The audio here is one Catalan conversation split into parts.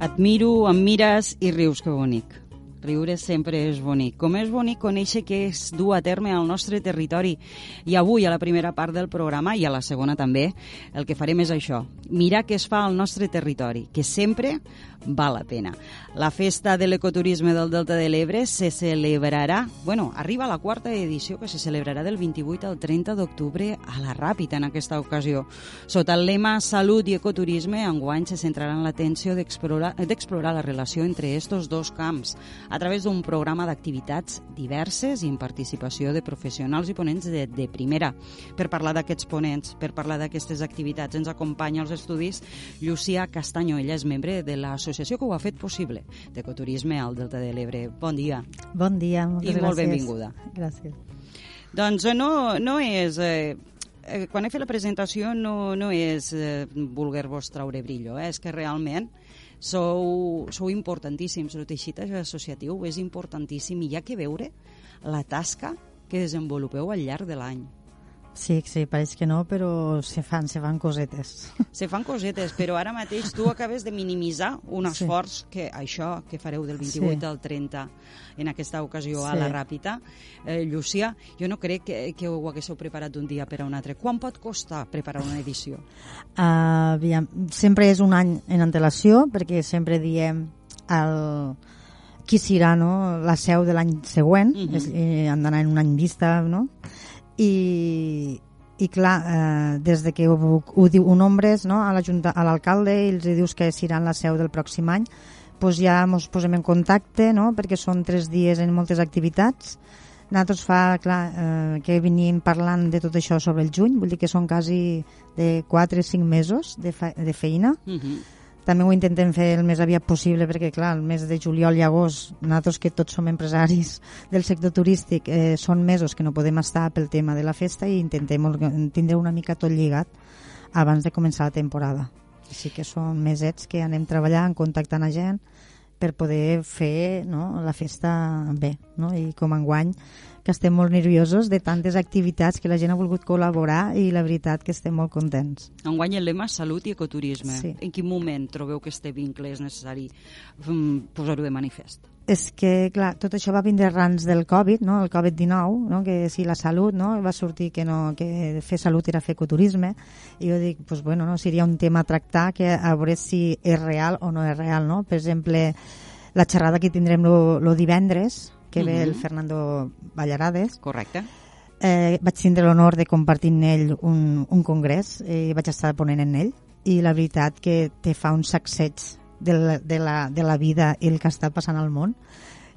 Et miro, em mires i rius, que bonic. Riure sempre és bonic. Com és bonic conèixer què és dur a terme al nostre territori. I avui, a la primera part del programa, i a la segona també, el que farem és això, mirar què es fa al nostre territori, que sempre val la pena. La festa de l'ecoturisme del Delta de l'Ebre se celebrarà, bueno, arriba la quarta edició que se celebrarà del 28 al 30 d'octubre a la Ràpita en aquesta ocasió. Sota el lema Salut i ecoturisme, enguany se centrarà en l'atenció d'explorar la relació entre estos dos camps a través d'un programa d'activitats diverses i en participació de professionals i ponents de, de primera. Per parlar d'aquests ponents, per parlar d'aquestes activitats, ens acompanya als estudis Llucia Castanyo. Ella és membre de l'associació que ho ha fet possible, d'Ecoturisme al Delta de l'Ebre. Bon dia. Bon dia, moltes I gràcies. molt benvinguda. Gràcies. Doncs eh, no, no és... Eh, eh, quan he fet la presentació no, no és eh, voler-vos traure brillo, eh? és que realment sou, sou importantíssims. El teixit associatiu és importantíssim i hi ha que veure la tasca que desenvolupeu al llarg de l'any. Sí, sí, pareix que no, però se fan, se fan cosetes. Se fan cosetes, però ara mateix tu acabes de minimitzar un Sí. esforç que això que fareu del 28 Sí. al 30 en aquesta ocasió a Sí. la Ràpita. Eh, Llucia, jo no crec que, que ho haguéssiu preparat d'un dia per a un altre. Quan pot costar preparar una edició? Uh, aviam, sempre és un any en antelació, perquè sempre diem el, qui serà no? la seu de l'any següent, Mhm. és, eh, han d'anar en un any vista, no? I, i clar, eh, des de que ho, ho diu un ombres no? a l'alcalde i els dius que seran la seu del pròxim any, doncs ja ens posem en contacte, no? perquè són tres dies en moltes activitats. Nosaltres fa, clar, eh, que venim parlant de tot això sobre el juny, vull dir que són quasi de 4 o 5 mesos de, fe de feina. Uh -huh. També ho intentem fer el més aviat possible perquè, clar, el mes de juliol i agost, nosaltres que tots som empresaris del sector turístic, eh, són mesos que no podem estar pel tema de la festa i intentem tindre una mica tot lligat abans de començar la temporada. Així que són mesets que anem treballant, contactant a gent per poder fer no, la festa bé. No? I com enguany, que estem molt nerviosos de tantes activitats que la gent ha volgut col·laborar i la veritat que estem molt contents. Enguany el lema Salut i Ecoturisme. Sí. En quin moment trobeu que este vincle és necessari mm, posar-ho de manifest? És que, clar, tot això va vindre arrans del Covid, no? el Covid-19, no? que si la salut, no? va sortir que, no, que fer salut era fer ecoturisme, i jo dic, pues, bueno, no? seria un tema a tractar que a veure si és real o no és real. No? Per exemple, la xerrada que tindrem lo divendres, que ve el Mhm. Fernando Ballarades, Correcte? eh, vaig tindre l'honor de compartir amb ell un, un congrés i vaig estar ponent en ell i la veritat que te fa un sacseig de la, de la, de la vida i el que està passant al món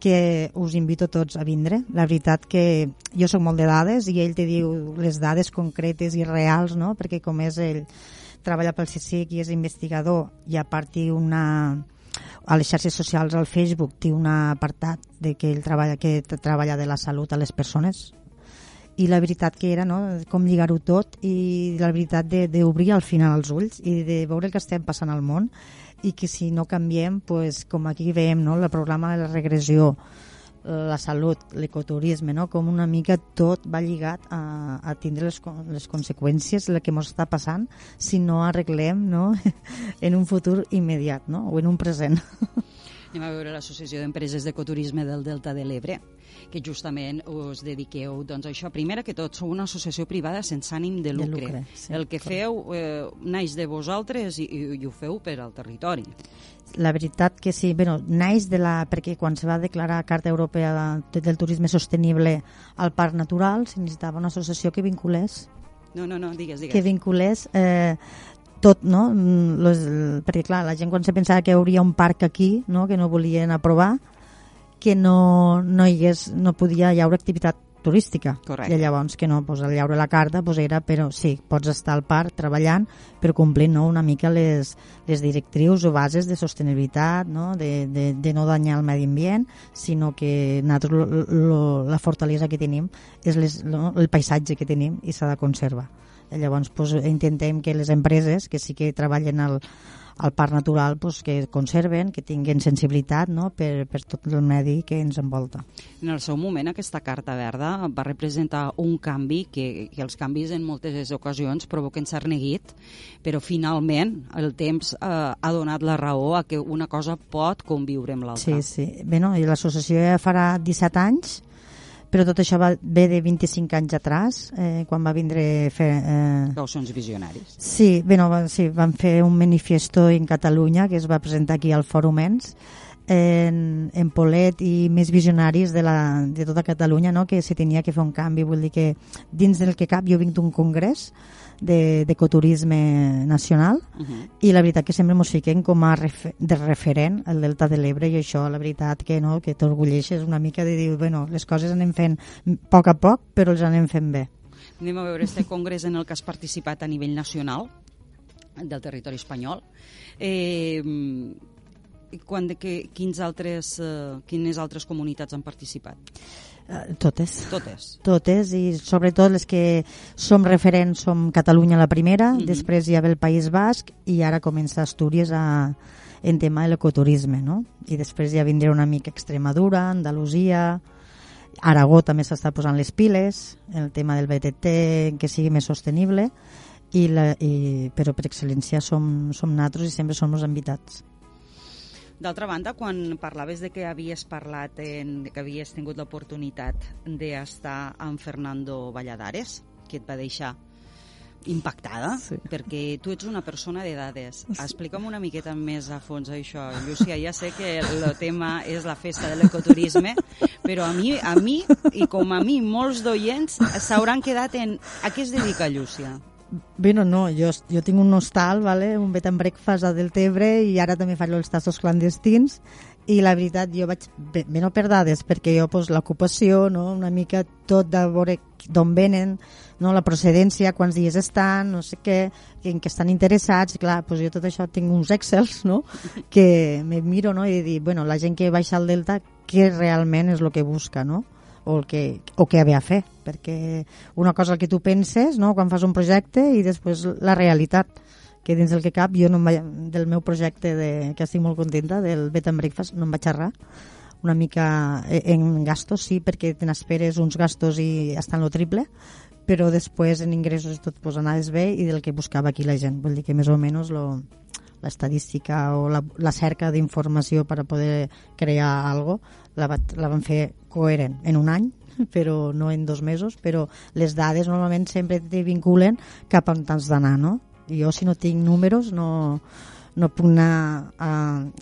que us invito tots a vindre. La veritat que jo sóc molt de dades i ell te diu les dades concretes i reals, no? perquè com és ell treballa pel CSIC i és investigador i a part té una a les xarxes socials al Facebook té un apartat de que ell treballa que treballa de la salut a les persones i la veritat que era no, com lligar-ho tot i la veritat d'obrir al final els ulls i de veure el que estem passant al món i que si no canviem, pues, com aquí veiem no, el programa de la regressió la salut, l'ecoturisme, no? com una mica tot va lligat a, a tindre les, les conseqüències del que ens està passant si no arreglem no? en un futur immediat no? o en un present. Anem a veure l'Associació d'Empreses d'Ecoturisme del Delta de l'Ebre, que justament us dediqueu, doncs això, primera que tot, sou una associació privada sense ànim de De lucre. lucre, sí, El que correcte. feu eh, naix de vosaltres i, i, i ho feu per al territori. La veritat que sí, bueno, naix de la, perquè quan se va declarar Carta Europea de- del Turisme Sostenible al Parc Natural se necessitava una associació que vinculés No, no, no, digues, digues. que vinculés eh, tot, no? Mm, Los, perquè clar, la gent quan se pensava que hi hauria un parc aquí, no? que no volien aprovar, que no, no, hi hagués, no podia hi haure activitat turística. Correcte. I llavors que no, pues, al llaure la carta pues, era, però sí, pots estar al parc treballant, però complint no, una mica les, les directrius o bases de sostenibilitat, no? De, de, de no danyar el medi ambient, sinó que nosaltres lo, lo, la fortalesa que tenim és les, no, el paisatge que tenim i s'ha de conservar. Llavors pues, intentem que les empreses que sí que treballen al, al parc natural pues, que conserven, que tinguin sensibilitat no? per, per tot el medi que ens envolta. En el seu moment aquesta carta verda va representar un canvi que, que els canvis en moltes ocasions provoquen cert neguit, però finalment el temps eh, ha donat la raó a que una cosa pot conviure amb l'altra. Sí, sí. Bé, no, i l'associació ja farà 17 anys però tot això va ve de 25 anys atrás, eh, quan va vindre fer... Eh... Caucions visionaris. Sí, bé, no, sí, van fer un manifesto en Catalunya que es va presentar aquí al Fòrum ENS, en, en Polet i més visionaris de, la, de tota Catalunya, no? que se tenia que fer un canvi. Vull dir que dins del que cap jo vinc d'un congrés d'ecoturisme nacional uh -huh. i la veritat que sempre ens fiquem com a refer de referent el Delta de l'Ebre i això la veritat que no que t'orgulleixes una mica de dir bueno, les coses anem fent a poc a poc però els anem fent bé Anem a veure este congrés en el que has participat a nivell nacional del territori espanyol eh, quan de que, quins altres, eh, quines altres comunitats han participat? Eh, totes. Totes. Totes, i sobretot les que som referents som Catalunya la primera, mm -hmm. després hi ha el País Basc i ara comença Astúries a, en tema de l'ecoturisme, no? I després ja vindrà una mica Extremadura, Andalusia, Aragó també s'està posant les piles, el tema del BTT que sigui més sostenible, i la, i, però per excel·lència som, som natros i sempre som els invitats. D'altra banda, quan parlaves de que havies parlat, en, que havies tingut l'oportunitat d'estar amb Fernando Valladares, que et va deixar impactada, sí. perquè tu ets una persona de dades. Sí. Explica'm una miqueta més a fons això. Llucia, ja sé que el tema és la festa de l'ecoturisme, però a mi, a mi, i com a mi, molts d'oients s'hauran quedat en a què es dedica Llúcia? Bueno, no, jo, jo tinc un hostal, vale? un bed and breakfast a Deltebre i ara també faig els tastos clandestins i la veritat jo vaig, bé, no per dades, perquè jo pues, l'ocupació, no? una mica tot de veure d'on venen, no? la procedència, quants dies estan, no sé què, en què estan interessats, clar, pues jo tot això tinc uns excels, no? que me miro no? i dic, bueno, la gent que baixa al Delta, què realment és el que busca, no? O, el que, o què havia a fer, perquè una cosa el que tu penses no, quan fas un projecte i després la realitat que dins del que cap jo no vaig, del meu projecte de, que estic molt contenta del Bed and Breakfast no em vaig xerrar una mica eh, en gastos sí perquè te n'esperes uns gastos i estan lo triple però després en ingressos tot pues, anaves bé i del que buscava aquí la gent. Vull dir que més o menys lo, l'estadística o la, la cerca d'informació per a poder crear algo la, la van fer coherent en un any però no en dos mesos, però les dades normalment sempre te vinculen cap on t'has d'anar, no? Jo si no tinc números no, no puc anar... A...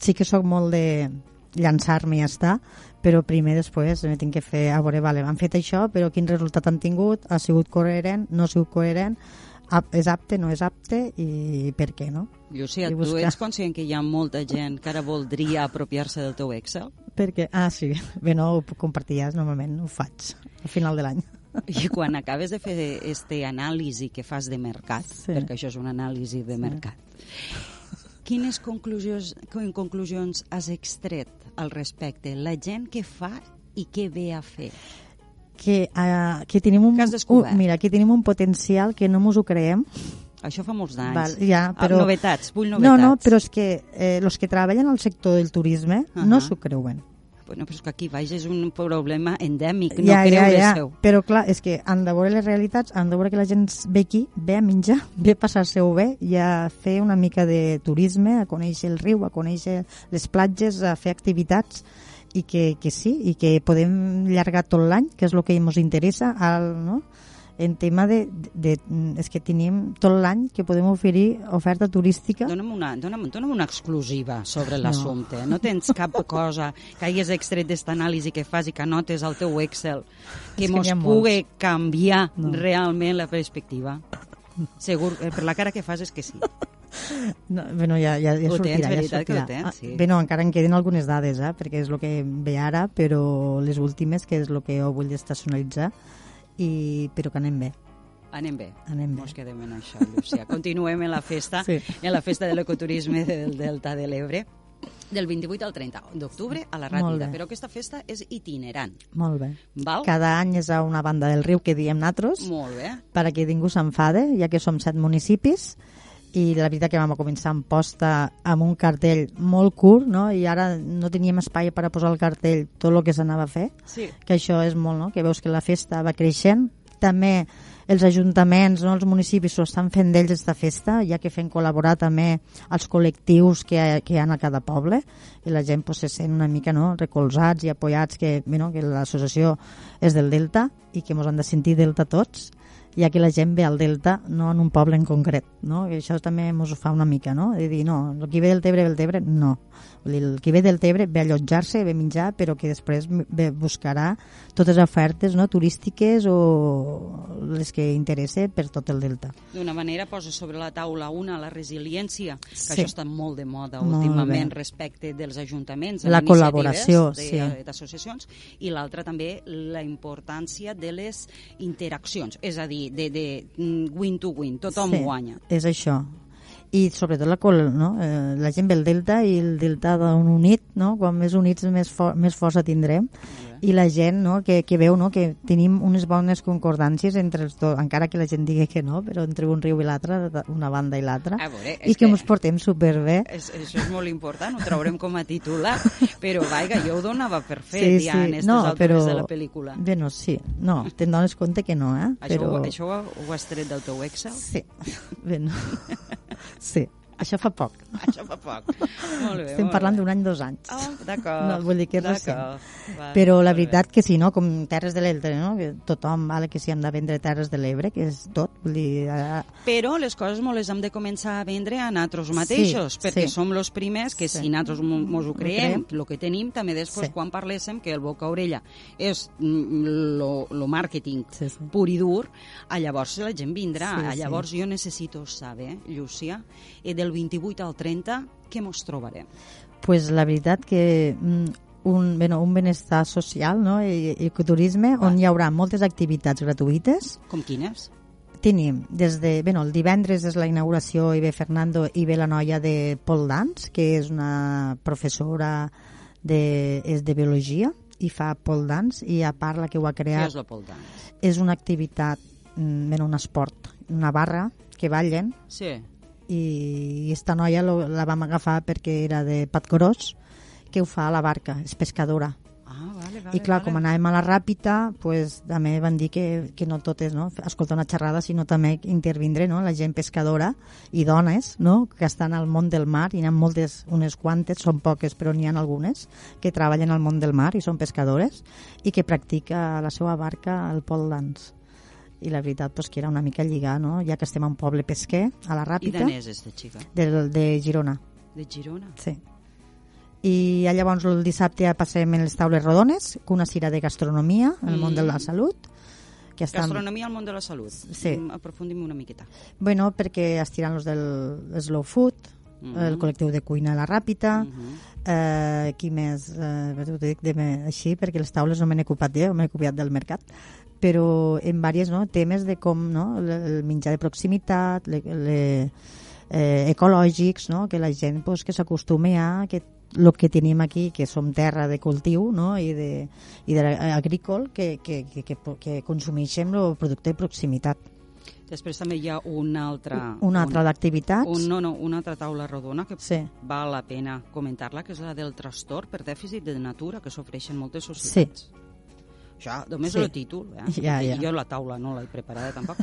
Sí que sóc molt de llançar-me i ja està, però primer després me tinc que fer, a veure, vale, han fet això, però quin resultat han tingut, ha sigut coherent, no ha sigut coherent, és apte, no és apte i per què, no? Llucia, buscar... tu ets conscient que hi ha molta gent que ara voldria apropiar-se del teu Excel? Perquè, ah, sí, bé, no ho ja, normalment ho faig al final de l'any. I quan acabes de fer este anàlisi que fas de mercat, sí. perquè això és una anàlisi de sí. mercat, quines conclusions, conclusions has extret al respecte? La gent que fa i què ve a fer? que, uh, que tenim un, un, mira, que tenim un potencial que no ens ho creiem. Això fa molts d'anys. Val, ja, ah, però... novetats, vull novetats. No, no, però és que eh, els que treballen al sector del turisme uh -huh. no s'ho creuen. Bueno, però és que aquí baix és un problema endèmic, no ja, creure ja, ja. seu. Però clar, és que han de veure les realitats, han de veure que la gent ve aquí, ve a menjar, ve a passar-se-ho bé i a fer una mica de turisme, a conèixer el riu, a conèixer les platges, a fer activitats i que, que sí, i que podem llargar tot l'any, que és el que ens interessa, al, no? En tema de, de, de és que tenim tot l'any que podem oferir oferta turística. Dóna'm una, dóna'm, dóna'm una exclusiva sobre l'assumpte. No. no tens cap cosa que hagis extret d'esta anàlisi que fas i que anotes al teu Excel que ens pugui canviar no. realment la perspectiva. Segur, eh, per la cara que fas és que sí. No, bueno, ja, ja, ja sortirà. Tens, ja sortirà. Tens, ah, sí. Bé, no, encara en queden algunes dades, eh, perquè és el que ve ara, però les últimes, que és el que jo vull estacionalitzar, i, però que anem bé. Anem bé. Anem bé. Mos quedem en això, Lúcia. Continuem en la festa, sí. en la festa de l'ecoturisme del Delta de l'Ebre del 28 al 30 d'octubre a la Ràtida, però aquesta festa és itinerant. Molt bé. Val? Cada any és a una banda del riu que diem natros, Molt bé. perquè ningú s'enfade, ja que som set municipis, i la veritat que vam començar amb posta amb un cartell molt curt no? i ara no teníem espai per a posar el cartell tot el que s'anava a fer Sí. que això és molt, no? que veus que la festa va creixent també els ajuntaments, no, els municipis s'ho estan fent d'ells esta festa, ja que fem col·laborar també els col·lectius que, que hi ha a cada poble i la gent pues, se sent una mica no, recolzats i apoyats que, bueno, que l'associació és del Delta i que ens han de sentir Delta tots ja que la gent ve al Delta, no en un poble en concret, no? I això també ens ho fa una mica, no? De dir, no, el qui ve del Tebre ve del Tebre, no. El qui ve del Tebre ve a allotjar-se, ve a menjar, però que després ve, buscarà totes les ofertes no, turístiques o les que interessa per tot el Delta. D'una manera posa sobre la taula una, la resiliència, que Sí. això està molt de moda Molt últimament bé. respecte dels ajuntaments, La col·laboració, sí. de- d'associacions, i l'altra també la importància de les interaccions, és a dir, de, de mm, win to win, tothom Sí, guanya. És això. I sobretot la, col, no? eh, la gent ve al Delta i el Delta d'un unit, no? quan més units més, for, més força tindrem i la gent no? que, que veu no? que tenim unes bones concordàncies entre els dos, encara que la gent digui que no, però entre un riu i l'altre, una banda i l'altra, i que ens portem superbé. És, això és molt important, ho traurem com a titular, però vaja, jo ho donava per fet Sí, ja sí. en aquestes No, altres però- de la pel·lícula. Bé, no, sí. No, te'n dones compte que no, eh? Això, però... ho, això ho, ho has tret del teu Excel? Sí. Bé, no. Sí. Això fa poc. Això fa poc. Molt bé, Estem molt parlant d'un any, dos anys. Ah, d'acord. No, vull dir que és recent. Va, Però la molt bé. veritat que sí, no? com Terres de l'Ebre, no? que tothom vale que si hem de vendre Terres de l'Ebre, que és tot. Vull dir, eh, Però les coses molt les hem de començar a vendre a nosaltres mateixos, Sí, perquè sí. som els primers que Sí. si nosaltres mo- mos ho creem, el que tenim, també després Sí. quan parléssim que el boca-orella és mm, lo, lo màrqueting Sí, sí. pur i dur, a llavors la gent vindrà. Sí, a sí. llavors jo necessito saber, Llúcia, eh, del 28 al 30, què mos trobarem? pues la veritat que mm, un, bueno, un benestar social no? I, i ecoturisme on hi haurà moltes activitats gratuïtes Com quines? Tenim des de... Bueno, el divendres és la inauguració i ve Fernando i ve la noia de Paul Dance, que és una professora de, és de biologia i fa pole dance i a part la que ho ha Què creat és la pole dance? és una activitat, mm, bueno, un esport, una barra que ballen Sí. I esta noia lo, la vam agafar perquè era de Patgorós que ho fa a la barca, és pescadora Ah, vale, vale. i clar, vale. com anàvem a la ràpida pues, també van dir que, que no tot és no? escoltar una xerrada, sinó també intervindre no? la gent pescadora i dones no? que estan al món del mar i n'hi ha moltes, unes quantes, són poques però n'hi ha algunes que treballen al món del mar i són pescadores i que practica a la seva barca el pole dance i la veritat pues, que era una mica lligar no? ja que estem a un poble pesquer a la I ràpida d'on és, esta xica? de, de Girona De Girona? Sí. I llavors el dissabte ja passem en les taules rodones, una cira de gastronomia en el món de la salut. Que estan, Gastronomia al món de la salut. Sí. Mm, Aprofundim una miqueta. bueno, perquè estiran los del Slow Food, Mhm. el col·lectiu de cuina La Ràpita, Mhm. eh, qui més, eh, ho dic de, així, perquè les taules no me n'he ocupat jo, m'he ocupat del mercat, però en diversos no, temes de com no, el, menjar de proximitat, le, le, eh, ecològics, no, que la gent pues, que s'acostumi a que el que tenim aquí, que som terra de cultiu no, i, de, i de agrícola, que, que, que, que, que consumeixem el producte de proximitat. Després també hi ha una altra... Una altra d'activitats. Un, no, no, una altra taula rodona que Sí. val la pena comentar-la, que és la del trastorn per dèficit de natura que s'ofereixen moltes societats. Això, només Sí. el títol, eh? Ja, ja. jo la taula no l'he preparada tampoc,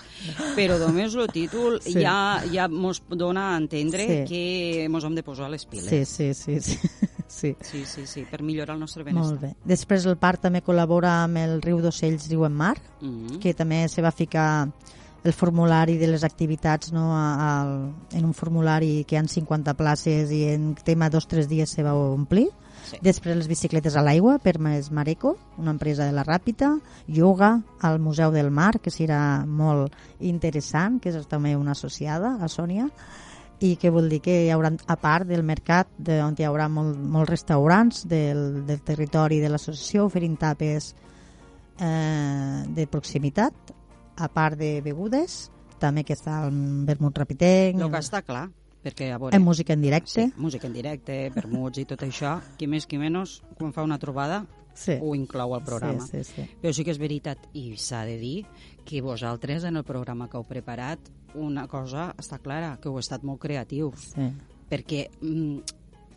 però només el títol Sí. ja, ja mos dona a entendre Sí. que mos hem de posar les piles. Sí, sí, sí, sí. sí. sí, sí, sí, per millorar el nostre benestar. Molt bé. Després el parc també col·labora amb el riu d'Ocells Riu en Mar, Mm que també se va ficar el formulari de les activitats no, a, a, en un formulari que hi ha 50 places i en tema dos o tres dies se va omplir. Sí. Després les bicicletes a l'aigua per Més Mareco, una empresa de la Ràpita, yoga al Museu del Mar, que serà molt interessant, que és també una associada, a Sònia, i que vol dir que hi haurà, a part del mercat, de, on hi haurà molt, molts restaurants del, del territori de l'associació oferint tapes eh, de proximitat, a part de begudes, també que està el vermut rapitenc, El que està clar, perquè a veure... en música en directe. Sí, música en directe, vermuts i tot això. Qui més qui menys, quan fa una trobada, Sí. ho inclou al programa. Sí, sí, sí. Però sí que és veritat, i s'ha de dir, que vosaltres en el programa que heu preparat, una cosa està clara, que heu estat molt creatius, sí. perquè mm,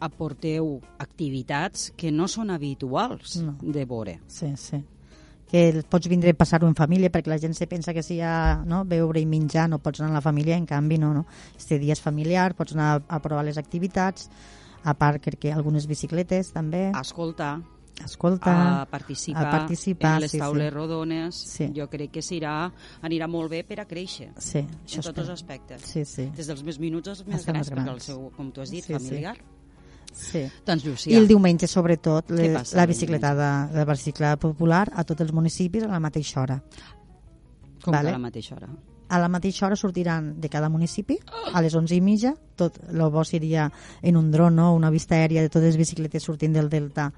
aporteu activitats que no són habituals No. de veure. Sí, sí. Que el- pots vindre a passar-ho en família, perquè la gent se pensa que si hi ha no, beure i menjar no pots anar a la família, en canvi no, no. Este dia és familiar, pots anar a provar les activitats, a part crec que algunes bicicletes també, A escoltar, escolta, a participar, a participar, en les sí, taules sí. rodones. Sí. Jo crec que s'irà, anirà molt bé per a créixer, sí, en tots els aspectes. Sí, sí, Des dels més minuts als més grans, més perquè grans. el seu, com tu has dit, sí. familiar. sí. Doncs, I Llucia, el diumenge, sobretot, les, passa la bicicletada, la bicicleta popular a tots els municipis a la mateixa hora. com vale. a la mateixa hora. A la mateixa hora sortiran de cada municipi, a les 11 i mitja, tot el bo seria en un dron, no? una vista aèria de totes les bicicletes sortint del delta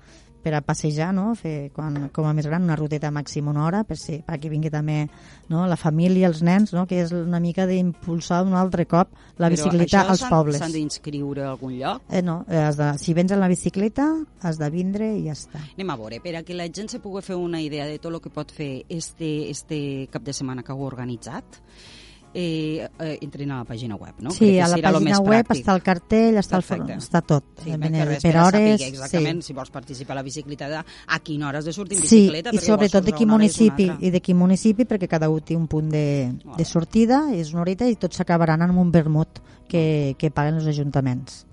per a passejar, no? fer quan, com a més gran una ruteta màxim una hora per si, perquè vingui també no? la família, els nens, no? que és una mica d'impulsar un altre cop la bicicleta Però als això pobles. s'han d'inscriure a algun lloc? Eh, no, eh, has de, si vens en la bicicleta has de vindre i ja està. Anem a veure, per a que la gent se pugui fer una idea de tot el que pot fer este, este cap de setmana que heu organitzat, eh, eh, entrin a la pàgina web, no? sí, Crec a la pàgina web pràctic. està el cartell, està, Perfecte. el, està tot. Sí, per, res, per hores, saber exactament sí. si vols participar a la bicicleta, a quina hora has de sortir en Sí, bicicleta. i perquè sobretot de quin i municipi i de quin municipi perquè cada un té un punt de, de sortida, és una horeta i tots s'acabaran amb un vermut que, que paguen els ajuntaments.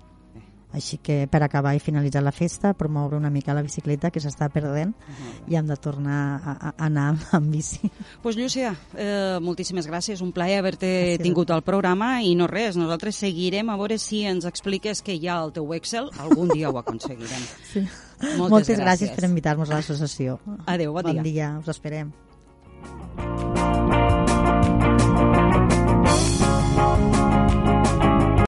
Així que per acabar i finalitzar la festa, promoure una mica la bicicleta que s'està perdent i hem de tornar a, a anar amb bici. pues Llucia, eh, moltíssimes gràcies, un plaer haver-te tingut al programa i no res, nosaltres seguirem a veure si ens expliques que hi ha el teu Excel, algun dia ho aconseguirem. Sí. Moltes Moltes gràcies. gràcies per invitar-nos a l'associació. Adéu, bon dia. Bon dia, us esperem.